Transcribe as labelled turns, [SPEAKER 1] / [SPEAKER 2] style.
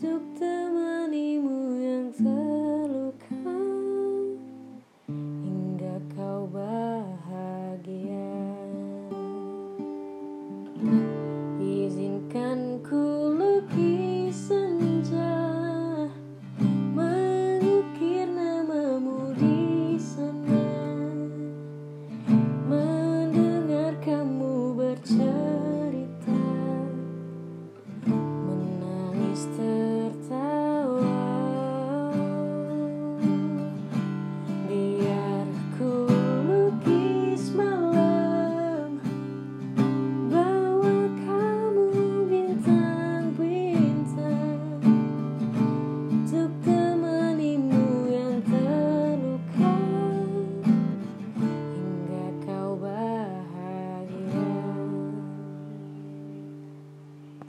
[SPEAKER 1] took the